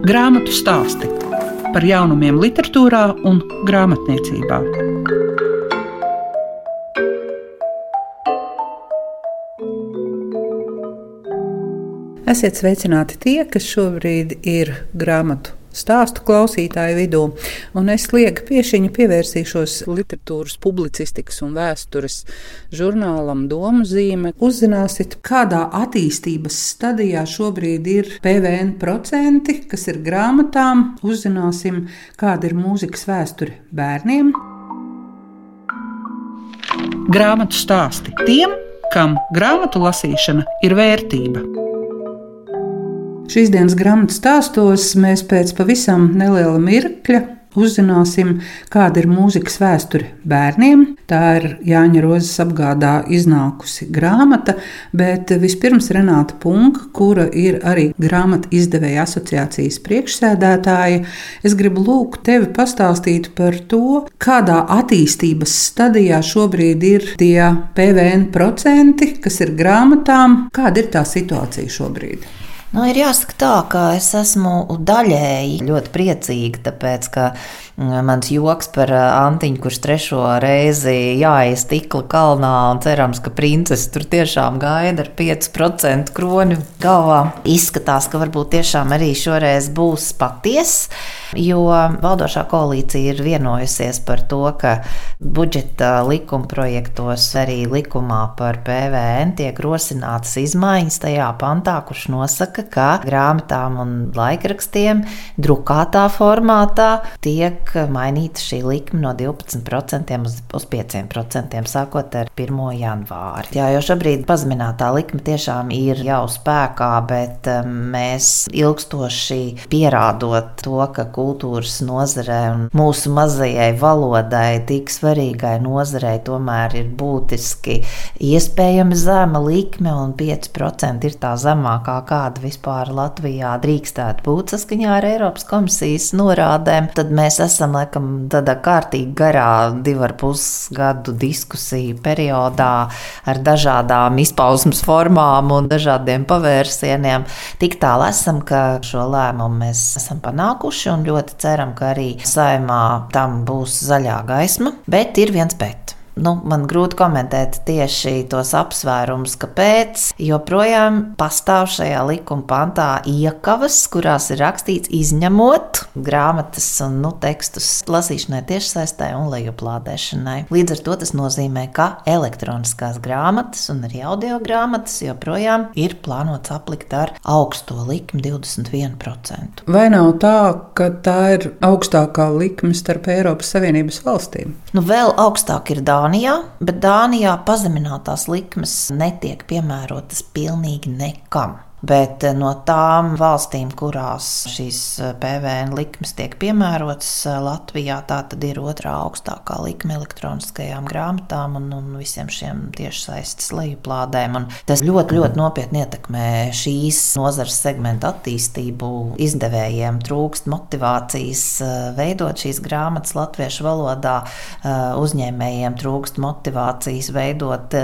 Grāmatu stāsti par jaunumiem, literatūrā un grāmatniecībā. Esiet sveicināti tie, kas šobrīd ir grāmatu stāstu klausītāju vidū, un es lieka piešiņu pievērsīšos literatūras, publicistikas un vēstures žurnālam Domu zīme. Uzzināsiet, kādā attīstības stadijā šobrīd ir PVN procenti, kas ir grāmatām. Uzzināsim, kāda ir mūzikas vēsture bērniem. Grāmatu stāsti tiem, kam grāmatu lasīšana ir vērtība. Šīs dienas grāmatas stāstos mēs pēc pavisam neliela mirkļa uzzināsim, kāda ir mūzikas vēsture bērniem. Tā ir Jāņa Rozes apgādā iznākusi grāmata, bet vispirms Renāta Punka, kura ir arī grāmatu izdevēja asociācijas priekšsēdētāja, es gribu lūgt tevi pastāstīt par to, kādā attīstības stadijā šobrīd ir tie PVN procenti, kas ir grāmatām, kāda ir tā situācija šobrīd. Nu, ir jāsaka tā, ka es esmu daļēji ļoti priecīga, tāpēc ka mm, mans joks par Antiņu, kurš trešo reizi jāies stikla kalnā un cerams, ka princese tur tiešām gaida ar 5% kroņu galvā, izskatās, ka varbūt tiešām arī šoreiz būs patiesa, jo valdošā koalīcija ir vienojusies par to, ka budžeta likuma projektos arī likumā par PVN tiek rosinātas izmaiņas tajā pantā, kurš nosaka, saka, ka grāmatām un laikrakstiem drukātā formātā tiek mainīta šī likme no 12% uz, uz 5% sākot ar 1. janvāri. Jā, jo šobrīd pazeminātā likme tiešām ir jau spēkā, bet um, mēs ilgstoši pierādot to, ka kultūras nozarē un mūsu mazajai valodai tik svarīgai nozarei tomēr ir būtiski iespējami zema likme un 5% ir tā zemākā, kāda vispār Latvijā drīkstētu būt saskaņā ar Eiropas komisijas norādēm, tad mēs esam laikam tādā kārtīgi garā divu ar pus gadu diskusiju periodā ar dažādām izpausmes formām un dažādiem pavērsieniem. Tik tālu esam, ka šo lēmumu mēs esam panākuši un ļoti ceram, ka arī saimā tam būs zaļā gaisma, bet ir viens bet nu, man grūti komentēt tieši tos apsvērumus, kāpēc. Joprojām pastāv šajā likuma pantā iekavas, kurās ir rakstīts izņemot grāmatas un nu, tekstus lasīšanai tiešsaistē un lejuplādēšanai. Līdz ar to tas nozīmē, ka elektroniskās grāmatas un arī audio grāmatas joprojām ir plānots aplikt ar augsto likmi 21%. Vai nav tā, ka tā ir augstākā likme starp Eiropas Savienības valstīm? Nu, vēl augstāk ir Dānija. Dānijā, bet Dānijā pazeminātās likmes netiek piemērotas pilnīgi nekam. Bet eh, no tām valstīm, kurās šīs eh, PVN likmes tiek piemērotas, eh, Latvijā tā ir otrā augstākā likme elektroniskajām grāmatām un, un visiem šiem tiešsaistes lejuplādēm. Un tas ļoti, ļoti nopietni ietekmē šīs nozares segmenta attīstību. Izdevējiem trūkst motivācijas veidot šīs grāmatas latviešu valodā, uzņēmējiem trūkst motivācijas veidot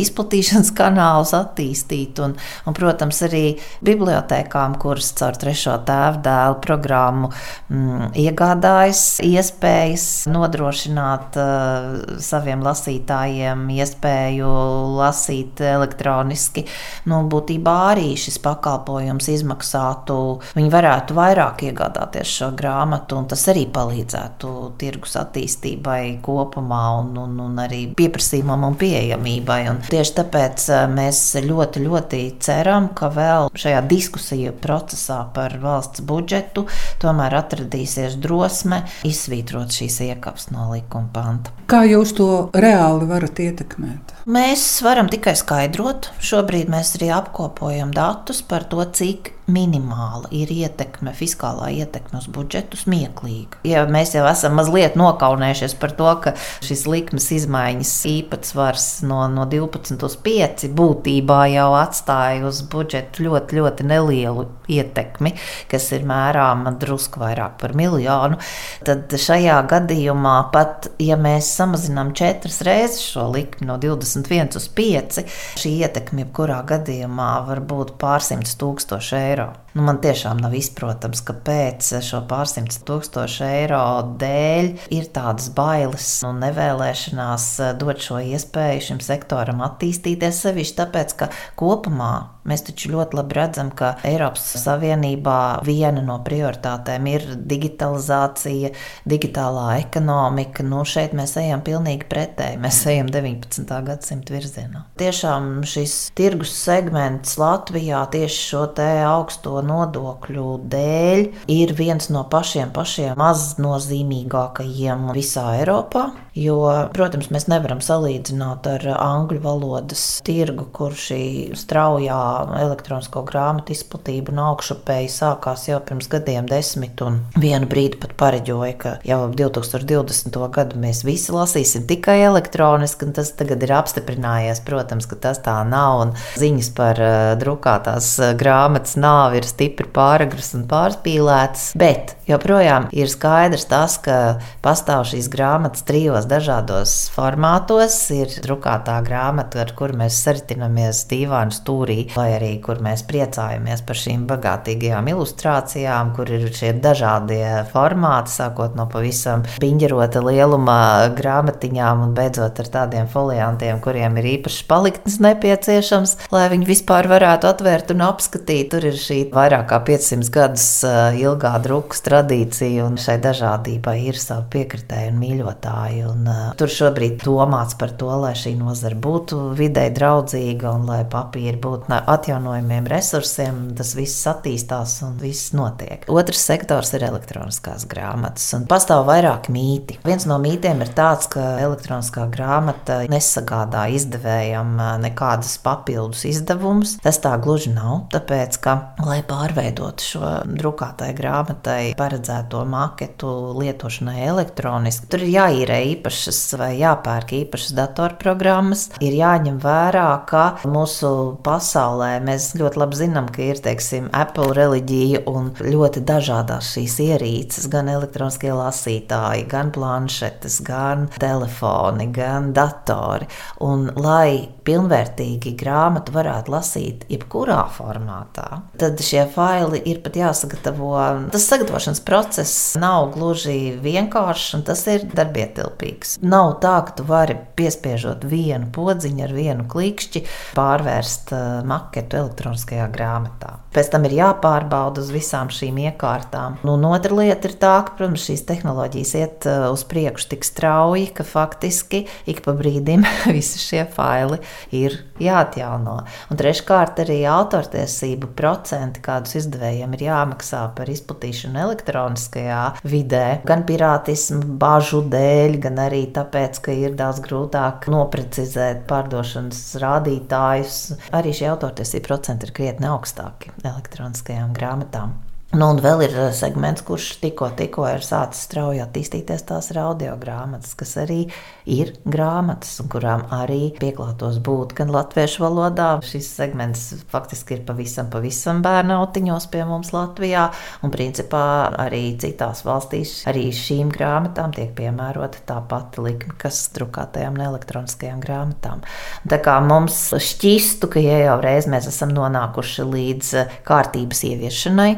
izplatīšanas kanālus, attīstīt un, un protams, arī arī bibliotekām, kuras caur trešo tēvu dēlu programmu mm, iegādājas iespējas nodrošināt uh, saviem lasītājiem iespēju lasīt elektroniski. Nu, būtībā arī šis pakalpojums izmaksātu, viņi varētu vairāk iegādāties šo grāmatu, un tas arī palīdzētu tirgus attīstībai kopumā un, un, un arī pieprasījumam un pieejamībai. Un tieši tāpēc uh, mēs ļoti, ļoti ceram, ka vēl vēl šajā diskusiju procesā par valsts budžetu tomēr atradīsies drosme izsvītrot šīs iekavas no likuma panta. Kā jūs to reāli varat ietekmēt? Mēs varam tikai skaidrot. Šobrīd mēs arī apkopojam datus par to, cik minimāla ir ietekme, fiskālā ietekme uz budžetu, smieklīga. Ja mēs jau esam mazliet nokaunējušies par to, ka šis likmes izmaiņas īpatsvars no, no 12 uz 5 būtībā jau atstāja uz budžetu ļoti, ļoti nelielu ietekmi, kas ir mērāma drusku vairāk par miljonu, tad šajā gadījumā pat, ja mēs samazinām četras reizes šo likmi no 21 uz 5, šī ietekme jebkurā gadījumā var būt pārsimts tūkstoši eiro. Nu, man tiešām nav izprotams, kāpēc šo pārsimts tūkstošu eiro dēļ ir tādas bailes un nevēlēšanās dot šo iespēju šim sektoram attīstīties. Sevišķi tāpēc, ka kopumā Mēs taču ļoti labi redzam, ka Eiropas Savienībā viena no prioritātēm ir digitalizācija, digitālā ekonomika. Nu, šeit mēs ejam pilnīgi pretēji. Mēs ejam 19. gadsimta virzienā. Tiešām šis tirgus segments Latvijā tieši šo augsto nodokļu dēļ ir viens no pašiem, pašiem maznozīmīgākajiem visā Eiropā. Jo, protams, mēs nevaram salīdzināt ar angļu valodas tirgu, kur šī straujā elektronisko grāmatu izplatība un augšupēji sākās jau pirms gadiem desmit, un vienu brīdi pat pareģoja, ka jau 2020. gadu mēs visi lasīsim tikai elektroniski, un tas tagad ir apstiprinājies, protams, ka tas tā nav, un ziņas par uh, drukātās uh, grāmatas nāvi ir stipri pāragras un pārspīlētas, bet joprojām ir skaidrs tas, ka pastāv šīs grāmatas trijos dažādos formātos, ir drukātā grāmata, ar kuru mēs saritinamies dīvānu stūrī, vai arī kur mēs priecājamies par šīm bagātīgajām ilustrācijām, kur ir šie dažādie formāti, sākot no pavisam piņģerota lieluma grāmatiņām un beidzot ar tādiem foliantiem, kuriem ir īpašs paliktnes nepieciešams, lai viņi vispār varētu atvērt un apskatīt. Tur ir šī vairāk kā 500 gadus uh, ilgā drukas tradīcija, un šai dažādībai ir savi piekritēji un mīļotāji. Un, uh, tur šobrīd domāts par to, lai šī nozara būtu videi draudzīga un lai papīri būtu atjaunojumiem resursiem, tas viss attīstās un viss notiek. Otrs sektors ir elektroniskās grāmatas, un pastāv vairāki mīti. Viens no mītiem ir tāds, ka elektroniskā grāmata nesagādā izdevējam nekādas papildus izdevumus. Tas tā gluži nav, tāpēc, ka, lai pārveidotu šo drukātai grāmatai paredzēto maketu lietošanai elektroniski, tur ir jāīrē īpašas vai jāpērk īpašas datorprogrammas, ir jāņem vērā, ka mūsu pasaulē mēs ļoti labi zinām, ka ir teiksim, Apple reliģija un ļoti dažādas šīs ierīces, gan elektroniskie lasītāji, gan planšetes, gan telefoni, gan datori. Un, lai pilnvērtīgi grāmatu varētu lasīt jebkurā formātā, tad šie faili ir pat jāsagatavo. Tas sagatavošanas process nav gluži vienkāršs un tas ir darbietilpīgs. Nav tā, ka tu vari piespiežot vienu podziņu ar vienu klikšķi, pārvērst uh, maketu elektroniskajā grāmatā. Pēc tam ir jāpārbauda uz visām šīm iekārtām. Nu, un otra lieta ir tā, ka, protams, šīs tehnoloģijas iet uh, uz priekšu tik strauji, ka faktiski ik pa brīdim visi šie faili ir jāatjauno. Un treškārt, arī autortiesību procenti, kādus izdevējiem ir jāmaksā par izplatīšanu elektroniskajā vidē, gan pirātismu bāžu dēļ, gan arī tāpēc, ka ir daudz grūtāk noprecizēt pārdošanas rādītājus. Arī šie autortiesību procenti ir krietni augstāki elektroniskajām grāmatām. Nu, un vēl ir eh, segments, kurš tikko, tikko ir sācis strauji attīstīties, tās ir audio grāmatas, kas arī ir grāmatas, kurām arī pieklātos būt gan latviešu valodā. Šis segments faktiski ir pavisam, pavisam bērnu autiņos pie mums Latvijā, un principā arī citās valstīs arī šīm grāmatām tiek piemērota tā pati likme, kas drukātajām un elektroniskajām grāmatām. Tā kā mums šķistu, ka ja jau reiz mēs esam nonākuši līdz eh, kārtības ieviešanai,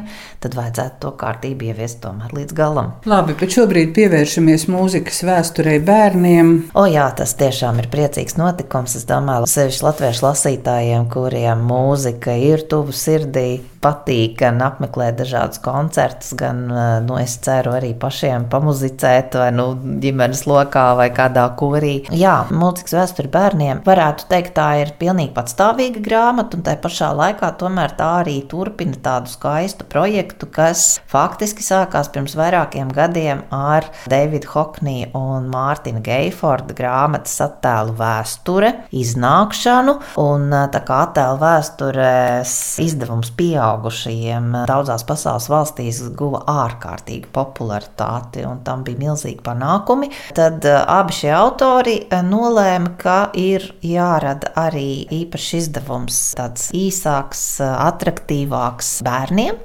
tad vajadzētu to kārtību ieviest tomēr līdz galam. Labi, bet šobrīd pievēršamies mūzikas vēsturei bērniem. O jā, tas tiešām ir priecīgs notikums. Es domāju, sevišķi latviešu lasītājiem, kuriem mūzika ir tuvu sirdī, patīk gan apmeklēt dažādus koncertus, gan, eh, nu, es ceru, arī pašiem pamuzicēt, vai nu, ģimenes lokā, vai kādā korī. Jā, mūzikas vēsture bērniem varētu teikt, tā ir pilnīgi patstāvīga grāmata, un tā pašā laikā tomēr tā arī turpina tādu skaistu projektu, kas faktiski sākās pirms vairākiem gadiem ar Davida Hoknija un Mārtiņa Geiforda grāmatas attēlu vēsture iznākšanu, un eh, tā kā attēlu vēstures izdevums pieaug pieaugušajiem daudzās pasaules valstīs guva ārkārtīgu popularitāti, un tam bija milzīgi panākumi. Tad eh, abi šie autori eh, nolēma, ka ir jārada arī īpašs izdevums, tāds īsāks, eh, attraktīvāks bērniem.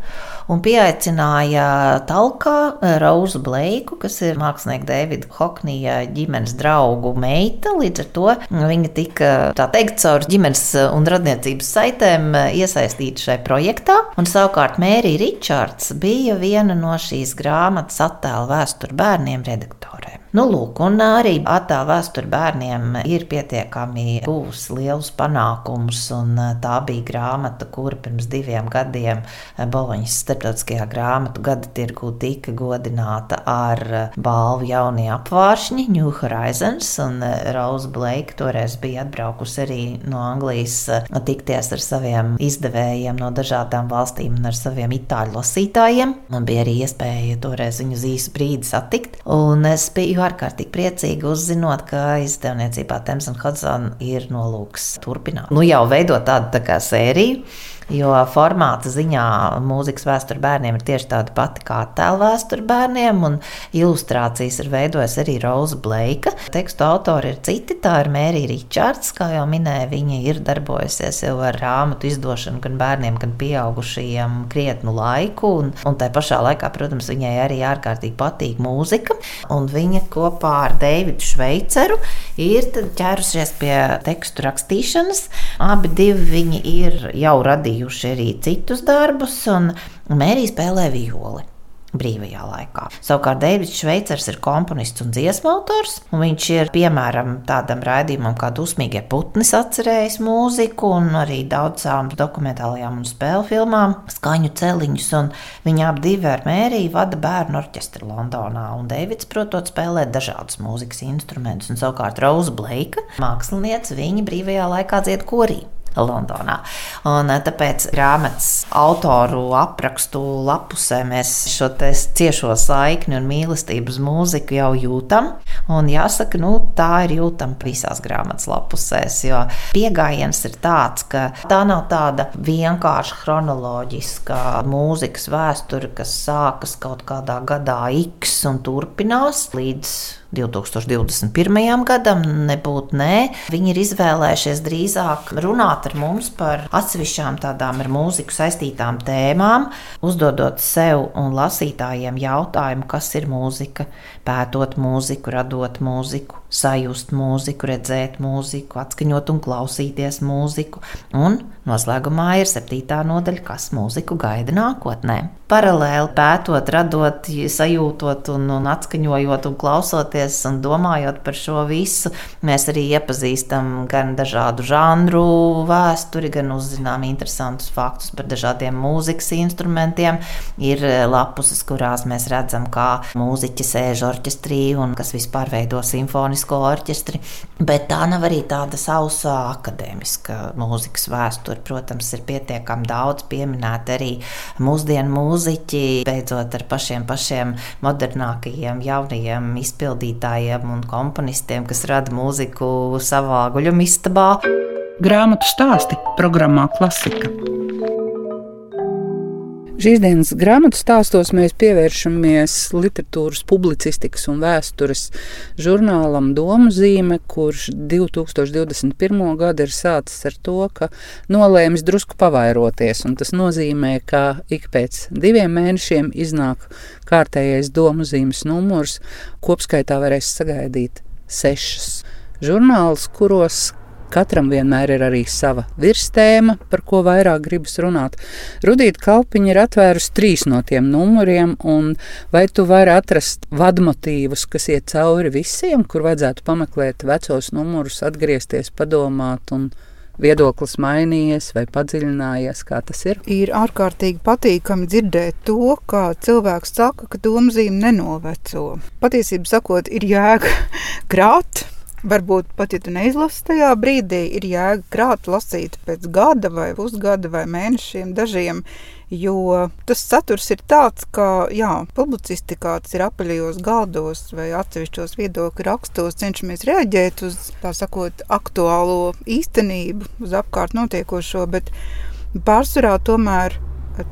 Un pieaicināja talkā Rauzu Bleiku, kas ir mākslinieka Davida Hoknija ģimenes draugu meita. Līdz ar to viņa tika, tā teikt, caur ģimenes un radniecības saitēm iesaistīta šajā projektā. Un savukārt Mērija Ričards bija viena no šīs grāmatas attēlu vēsturi bērniem redaktoriem. Nu, lūk, un arī attēlu vēsture bērniem ir pietiekami guvusi lielus panākumus. Tā bija grāmata, kura pirms diviem gadiem Boloņas starptautiskajā grāmatu gada tirgu tika godināta ar balvu jaunie apvāršņi, New Horizons. Rauza Bleika toreiz bija atbraukusi arī no Anglijas tikties ar saviem izdevējiem no dažādām valstīm un ar saviem itāļu lasītājiem. Man bija arī iespēja toreiz viņu īsu brīdi satikt. Un es biju biju ārkārtīgi priecīga uzzinot, ka izdevniecībā Thames Hudson ir nolūks turpināt. Nu, jau veidot tādu tā kā sēriju Jo formāta ziņā mūzikas vēsture bērniem ir tieši tāda pati kā tēla vēsture bērniem, un ilustrācijas ir veidojusi arī Roza Bleika. Tekstu autori ir citi, tā ir Mērija Ričards, kā jau minēja, viņa ir darbojusies jau ar grāmatu izdošanu gan bērniem, gan pieaugušajiem krietnu laiku, un, un tā pašā laikā, protams, viņai arī ārkārtīgi patīk mūzika, un viņa kopā ar Deividu Šveiceru ir ķērusies pie tekstu rakstīšanas. Abi viņi ir jau radījuši radījuši arī citus darbus, un Mērija spēlē violi brīvajā laikā. Savukārt Deivids Šveicers ir komponists un dziesmu autors, un viņš ir piemēram tādam raidījumam kā Dusmīgie putnis atcerējis mūziku un arī daudzām dokumentālajām un spēļu filmām, skaņu celiņus, un viņa ap divi ar mēriju vada bērnu orķestri Londonā, un Deivids, protams, spēlē dažādus mūzikas instrumentus, un savukārt Rauza Bleika, mākslinieca, viņa brīvajā laikā dzied korī. Londonā. Un, eh, tāpēc grāmatas autoru aprakstu lapusē mēs šo ciešo saikni un mīlestību uz mūziku jau jūtam. Un jāsaka, nu, tā ir jūtama visās grāmatas lapusēs. Jo pieejams ir tāds, ka tā nav tāda vienkārša chronoloģiska mūzikas vēsture, kas sākas kaut kādā gadā X un turpinās līdz 2021. gadam, nebūtu nē. Viņi ir izvēlējušies drīzāk runāt ar mums par atsevišķām tādām ar mūziku saistītām tēmām, uzdodot sev un lasītājiem jautājumu, kas ir mūzika, pētot mūziku, radot mūziku, sajust mūziku, redzēt mūziku, atskaņot un klausīties mūziku. Un noslēgumā ir septītā nodaļa, kas mūziku gaida nākotnē paralēli pētot, radot, sajūtot, un, un atskaņojot un klausoties un domājot par šo visu, mēs arī iepazīstam gan dažādu žanru vēsturi, gan uzzinām interesantus faktus par dažādiem mūzikas instrumentiem. Ir lapuses, kurās mēs redzam, kā mūziķi sēž orķestrī un kas vispār veido simfonisko orķestri. Bet tā nav arī tāda sausa akadēmiska mūzikas vēsture. Protams, ir pietiekami daudz pieminēta arī mūsdienu mūziķi, beidzot ar pašiem, pašiem modernākajiem, jaunajiem izpildītājiem un komponistiem, kas rada mūziku savā guļamistabā. Grāmatu stāsti programmā Klasika. Šīs dienas grāmatu stāstos mēs pievēršamies literatūras, publicistikas un vēstures žurnālam Domu zīme, kurš 2021. gadu ir sācis ar to, ka nolēmis drusku pavairoties. Tas nozīmē, ka ik pēc diviem mēnešiem iznāk kārtējais Domu zīmes numurs. Kopskaitā varēs sagaidīt sešas žurnālus, kuros Katram vienmēr ir arī sava virstēma, par ko vairāk gribas runāt. Rudīta Kalpiņa ir atvērusi trīs no tiem numuriem, un vai tu vari atrast vadmotīvus, kas iet cauri visiem, kur vajadzētu pameklēt vecos numurus, atgriezties, padomāt un viedoklis mainījies vai padziļinājies, kā tas ir? Ir ārkārtīgi patīkami dzirdēt to, kā cilvēks saka, ka domzīme nenoveco. Patiesībā sakot, ir jēga krāt Varbūt pat, ja tu neizlasi tajā brīdī, ir jēga krāt lasīt pēc gada vai pusgada vai mēnešiem dažiem, jo tas saturs ir tāds, ka, jā, publicistikā tas ir apaļajos galdos vai atsevišķos viedokļu rakstos cenšamies reaģēt uz, tā sakot, aktuālo īstenību, uz apkārt notiekošo, bet pārsvarā tomēr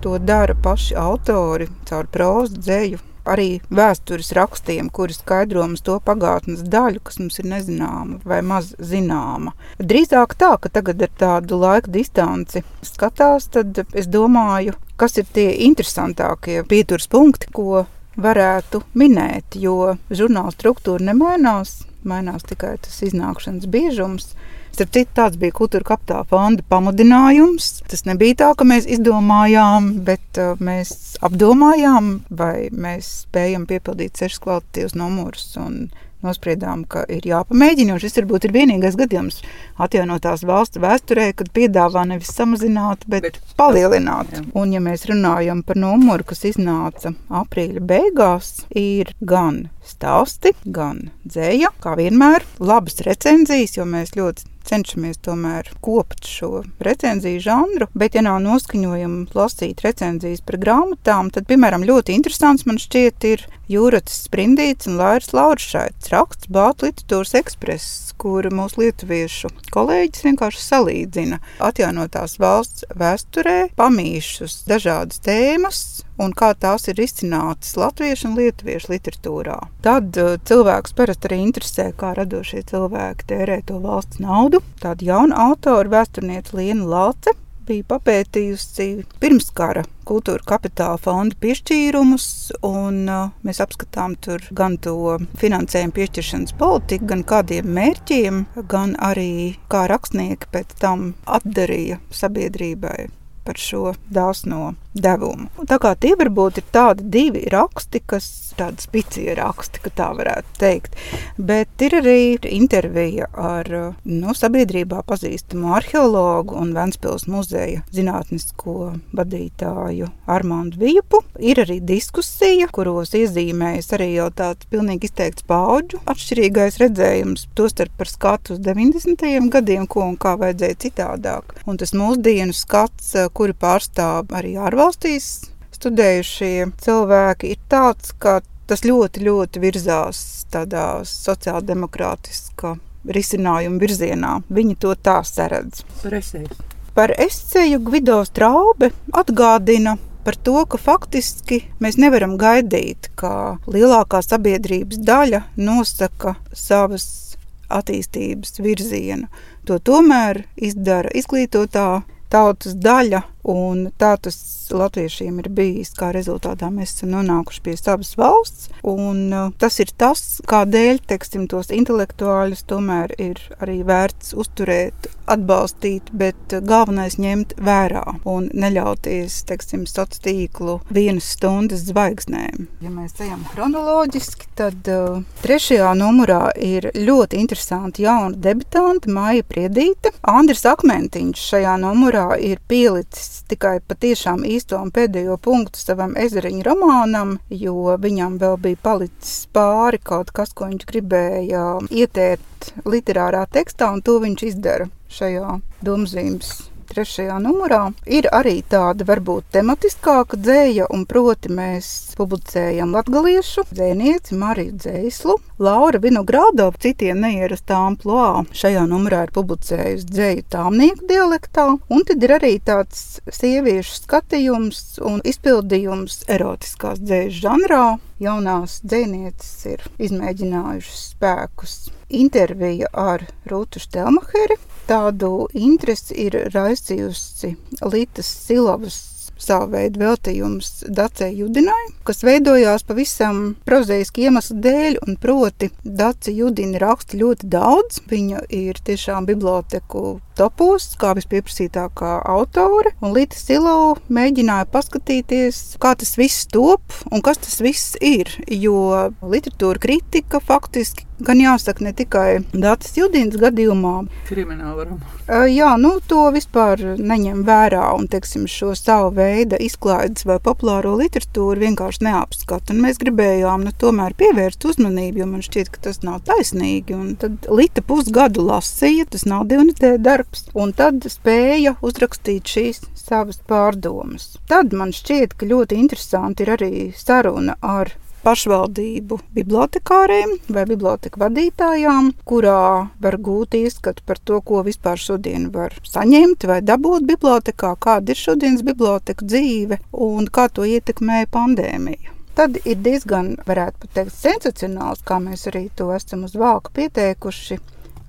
to dara paši autori caur prózu, dzēju, arī vēstures rakstiem, kuri skaidro mums to pagātnes daļu, kas mums ir nezināma vai maz zināma. Drīzāk tā, ka tagad ar tādu laika distanci skatās, tad es domāju, kas ir tie interesantākie pieturas punkti, ko varētu minēt, jo žurnāla struktūra nemainās, mainās tikai tas iznākšanas biežums. Starp citu, tāds bija kultūra kapitāla fonda pamudinājums. Tas nebija tā, ka mēs izdomājām, bet uh, mēs apdomājām, vai mēs spējam piepildīt sešas kvalitatīvas numurus. Un nospriedām, ka ir jāpamēģina. Šis varbūt ir vienīgais gadījums atjaunotās valsts vēsturē, kad piedāvā nevis samazināt, bet, bet palielināt. Jā. Un, ja mēs runājam par numuru, kas iznāca aprīļa beigās, ir gan stāsti, gan dzēja, kā vienmēr, labas recenzijas, jo mēs ļoti cenšamies tomēr kopt šo recenziju žanru, bet, ja nav noskaņojama lasīt recenzijas par grāmatām, tad, piemēram, ļoti interesants man šķiet ir Jūratas Sprindīts un Lairs Lauršaits raksts Bāta literatūras ekspress, kur mūsu lietuviešu kolēģis vienkārši salīdzina. Atjaunotās valsts vēsturē pamīšus dažādas tēmas un kā tās ir izcinātas latviešu un lietuviešu literatūrā. Tad uh, cilvēks parasti arī interesē, kā radošie cilvēki tērē to valsts naudu. Tāda jauna autora vēsturniece Liena Lāce bija papētījusi pirmskara kultūra kapitāla fonda piešķīrumus, un uh, mēs apskatām tur gan to finansējumu piešķiršanas politiku, gan kādiem mērķiem, gan arī kā rakstnieki pēc tam atdarīja sabiedrībai par šo dāsno devumu. Tā kā tie varbūt ir tādi divi raksti, kas tādi spicie raksti, ka tā varētu teikt. Bet ir arī intervija ar no, sabiedrībā pazīstamu arheologu un Ventspils muzeja zinātnisko vadītāju Armāndu Vīpu. Ir arī diskusija, kuros iezīmējas arī jau tāds pilnīgi izteikts paudžu atšķirīgais redzējums, tostarp par skatu uz 90. gadiem, ko un kā vajadzēja citādāk. Un tas mūsdienu skats, kuri pārstāv arī ārvalstīs studējušie cilvēki, ir tāds, ka tas ļoti, ļoti virzās tādā sociāldemokrātiskā risinājuma virzienā. Viņi to tā saredz. Par esēju. Par esēju Gvido Straube atgādina par to, ka faktiski mēs nevaram gaidīt, ka lielākā sabiedrības daļa nosaka savas attīstības virzienu. To tomēr izdara izglītotā tautas daļa, un tā tas latviešiem ir bijis. Kā rezultātā mēs esam nonākuši pie savas valsts, un uh, tas ir tas, kādēļ teiksim, tos intelektuāļus tomēr ir arī vērts uzturēt, atbalstīt, bet galvenais ņemt vērā un neļauties teiksim, sociālo tīklu vienas stundas zvaigznēm. Ja mēs ejam chronoloģiski, tad uh, trešajā numurā ir ļoti interesanti jauna debitante Maija Priedīte. Andris Akmentiņš šajā numurā ir pielicis tikai patiešām īsto un pēdējo punktu savam ezeriņu romānam, jo viņam vēl bija palicis pāri kaut kas, ko viņš gribēja ietērt literārā tekstā, un to viņš izdara šajā domzīmes trešajā numurā. Ir arī tāda varbūt tematiskāka dzēja, un proti mēs publicējam latgaliešu dzēnieci Mariju Dzēslu. Laura Vinogrādova citiem neierastā amplua šajā numurā ir publicējusi dzēju tāmnieku dialektā, un tad ir arī tāds sieviešu skatījums un izpildījums erotiskās dzējas žanrā. Jaunās dzēnieces ir izmēģinājušas spēkus. Intervija ar Rūtu Štelmacheri, tādu interesi ir raisījusi Lītas Silavas savu veidu veltījums Dacei Judinai, kas veidojās pavisam prozaiski iemeslu dēļ, un proti Dace Judina raksta ļoti daudz. Viņa ir tiešām biblioteku topos, kā vispieprasītākā autore, un Līta Silau mēģināja paskatīties, kā tas viss top un kas tas viss ir, jo literatūra kritika faktiski Gan jāsaka, ne tikai Dārtas Judīnas gadījumā. Krimināla romāna. Jā, nu to vispār neņem vērā un, teiksim, šo savu veidu izklaides vai populāro literatūru vienkārši neapskata. Un mēs gribējām, nu, tomēr pievērst uzmanību, jo man šķiet, ka tas nav taisnīgi. Un tad Lita pusgadu lasīja, tas nav divnedēļu darbs, un tad spēja uzrakstīt šīs savas pārdomas. Tad man šķiet, ka ļoti interesanti ir arī saruna ar pašvaldību bibliotekāriem vai biblioteku vadītājām, kurā var gūt ieskatu par to, ko vispār šodien var saņemt vai dabūt bibliotekā, kāda ir šodienas biblioteka dzīve un kā to ietekmē pandēmija. Tad ir diezgan, varētu teikt, sensacionāls, kā mēs arī to esam uz vāku pieteikuši,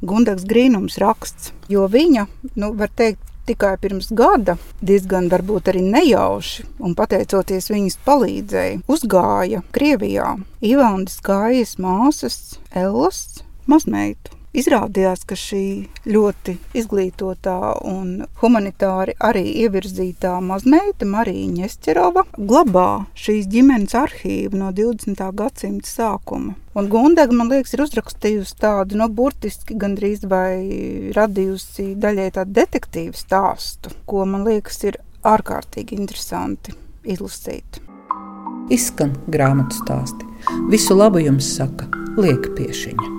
Gundags Grīnums raksts, jo viņa, nu, var teikt, tikai pirms gada, diezgan varbūt arī nejauši, un pateicoties viņas palīdzēji, uzgāja Krievijā Ivānas Kājas māsas Ellas mazmeitu. Izrādījās, ka šī ļoti izglītotā un humanitāri arī ievirzītā mazmeita Marija Ņesķerova glabā šīs ģimenes arhīvu no 20. gadsimta sākuma. Un Gundega, man liekas, ir uzrakstījusi tādu, no nu, burtiski gandrīz vai radījusi daļai tādu detektīvu stāstu, ko man liekas ir ārkārtīgi interesanti izlasīt. Izskan grāmatu stāsti. Visu labu jums saka Lieka Piešiņa.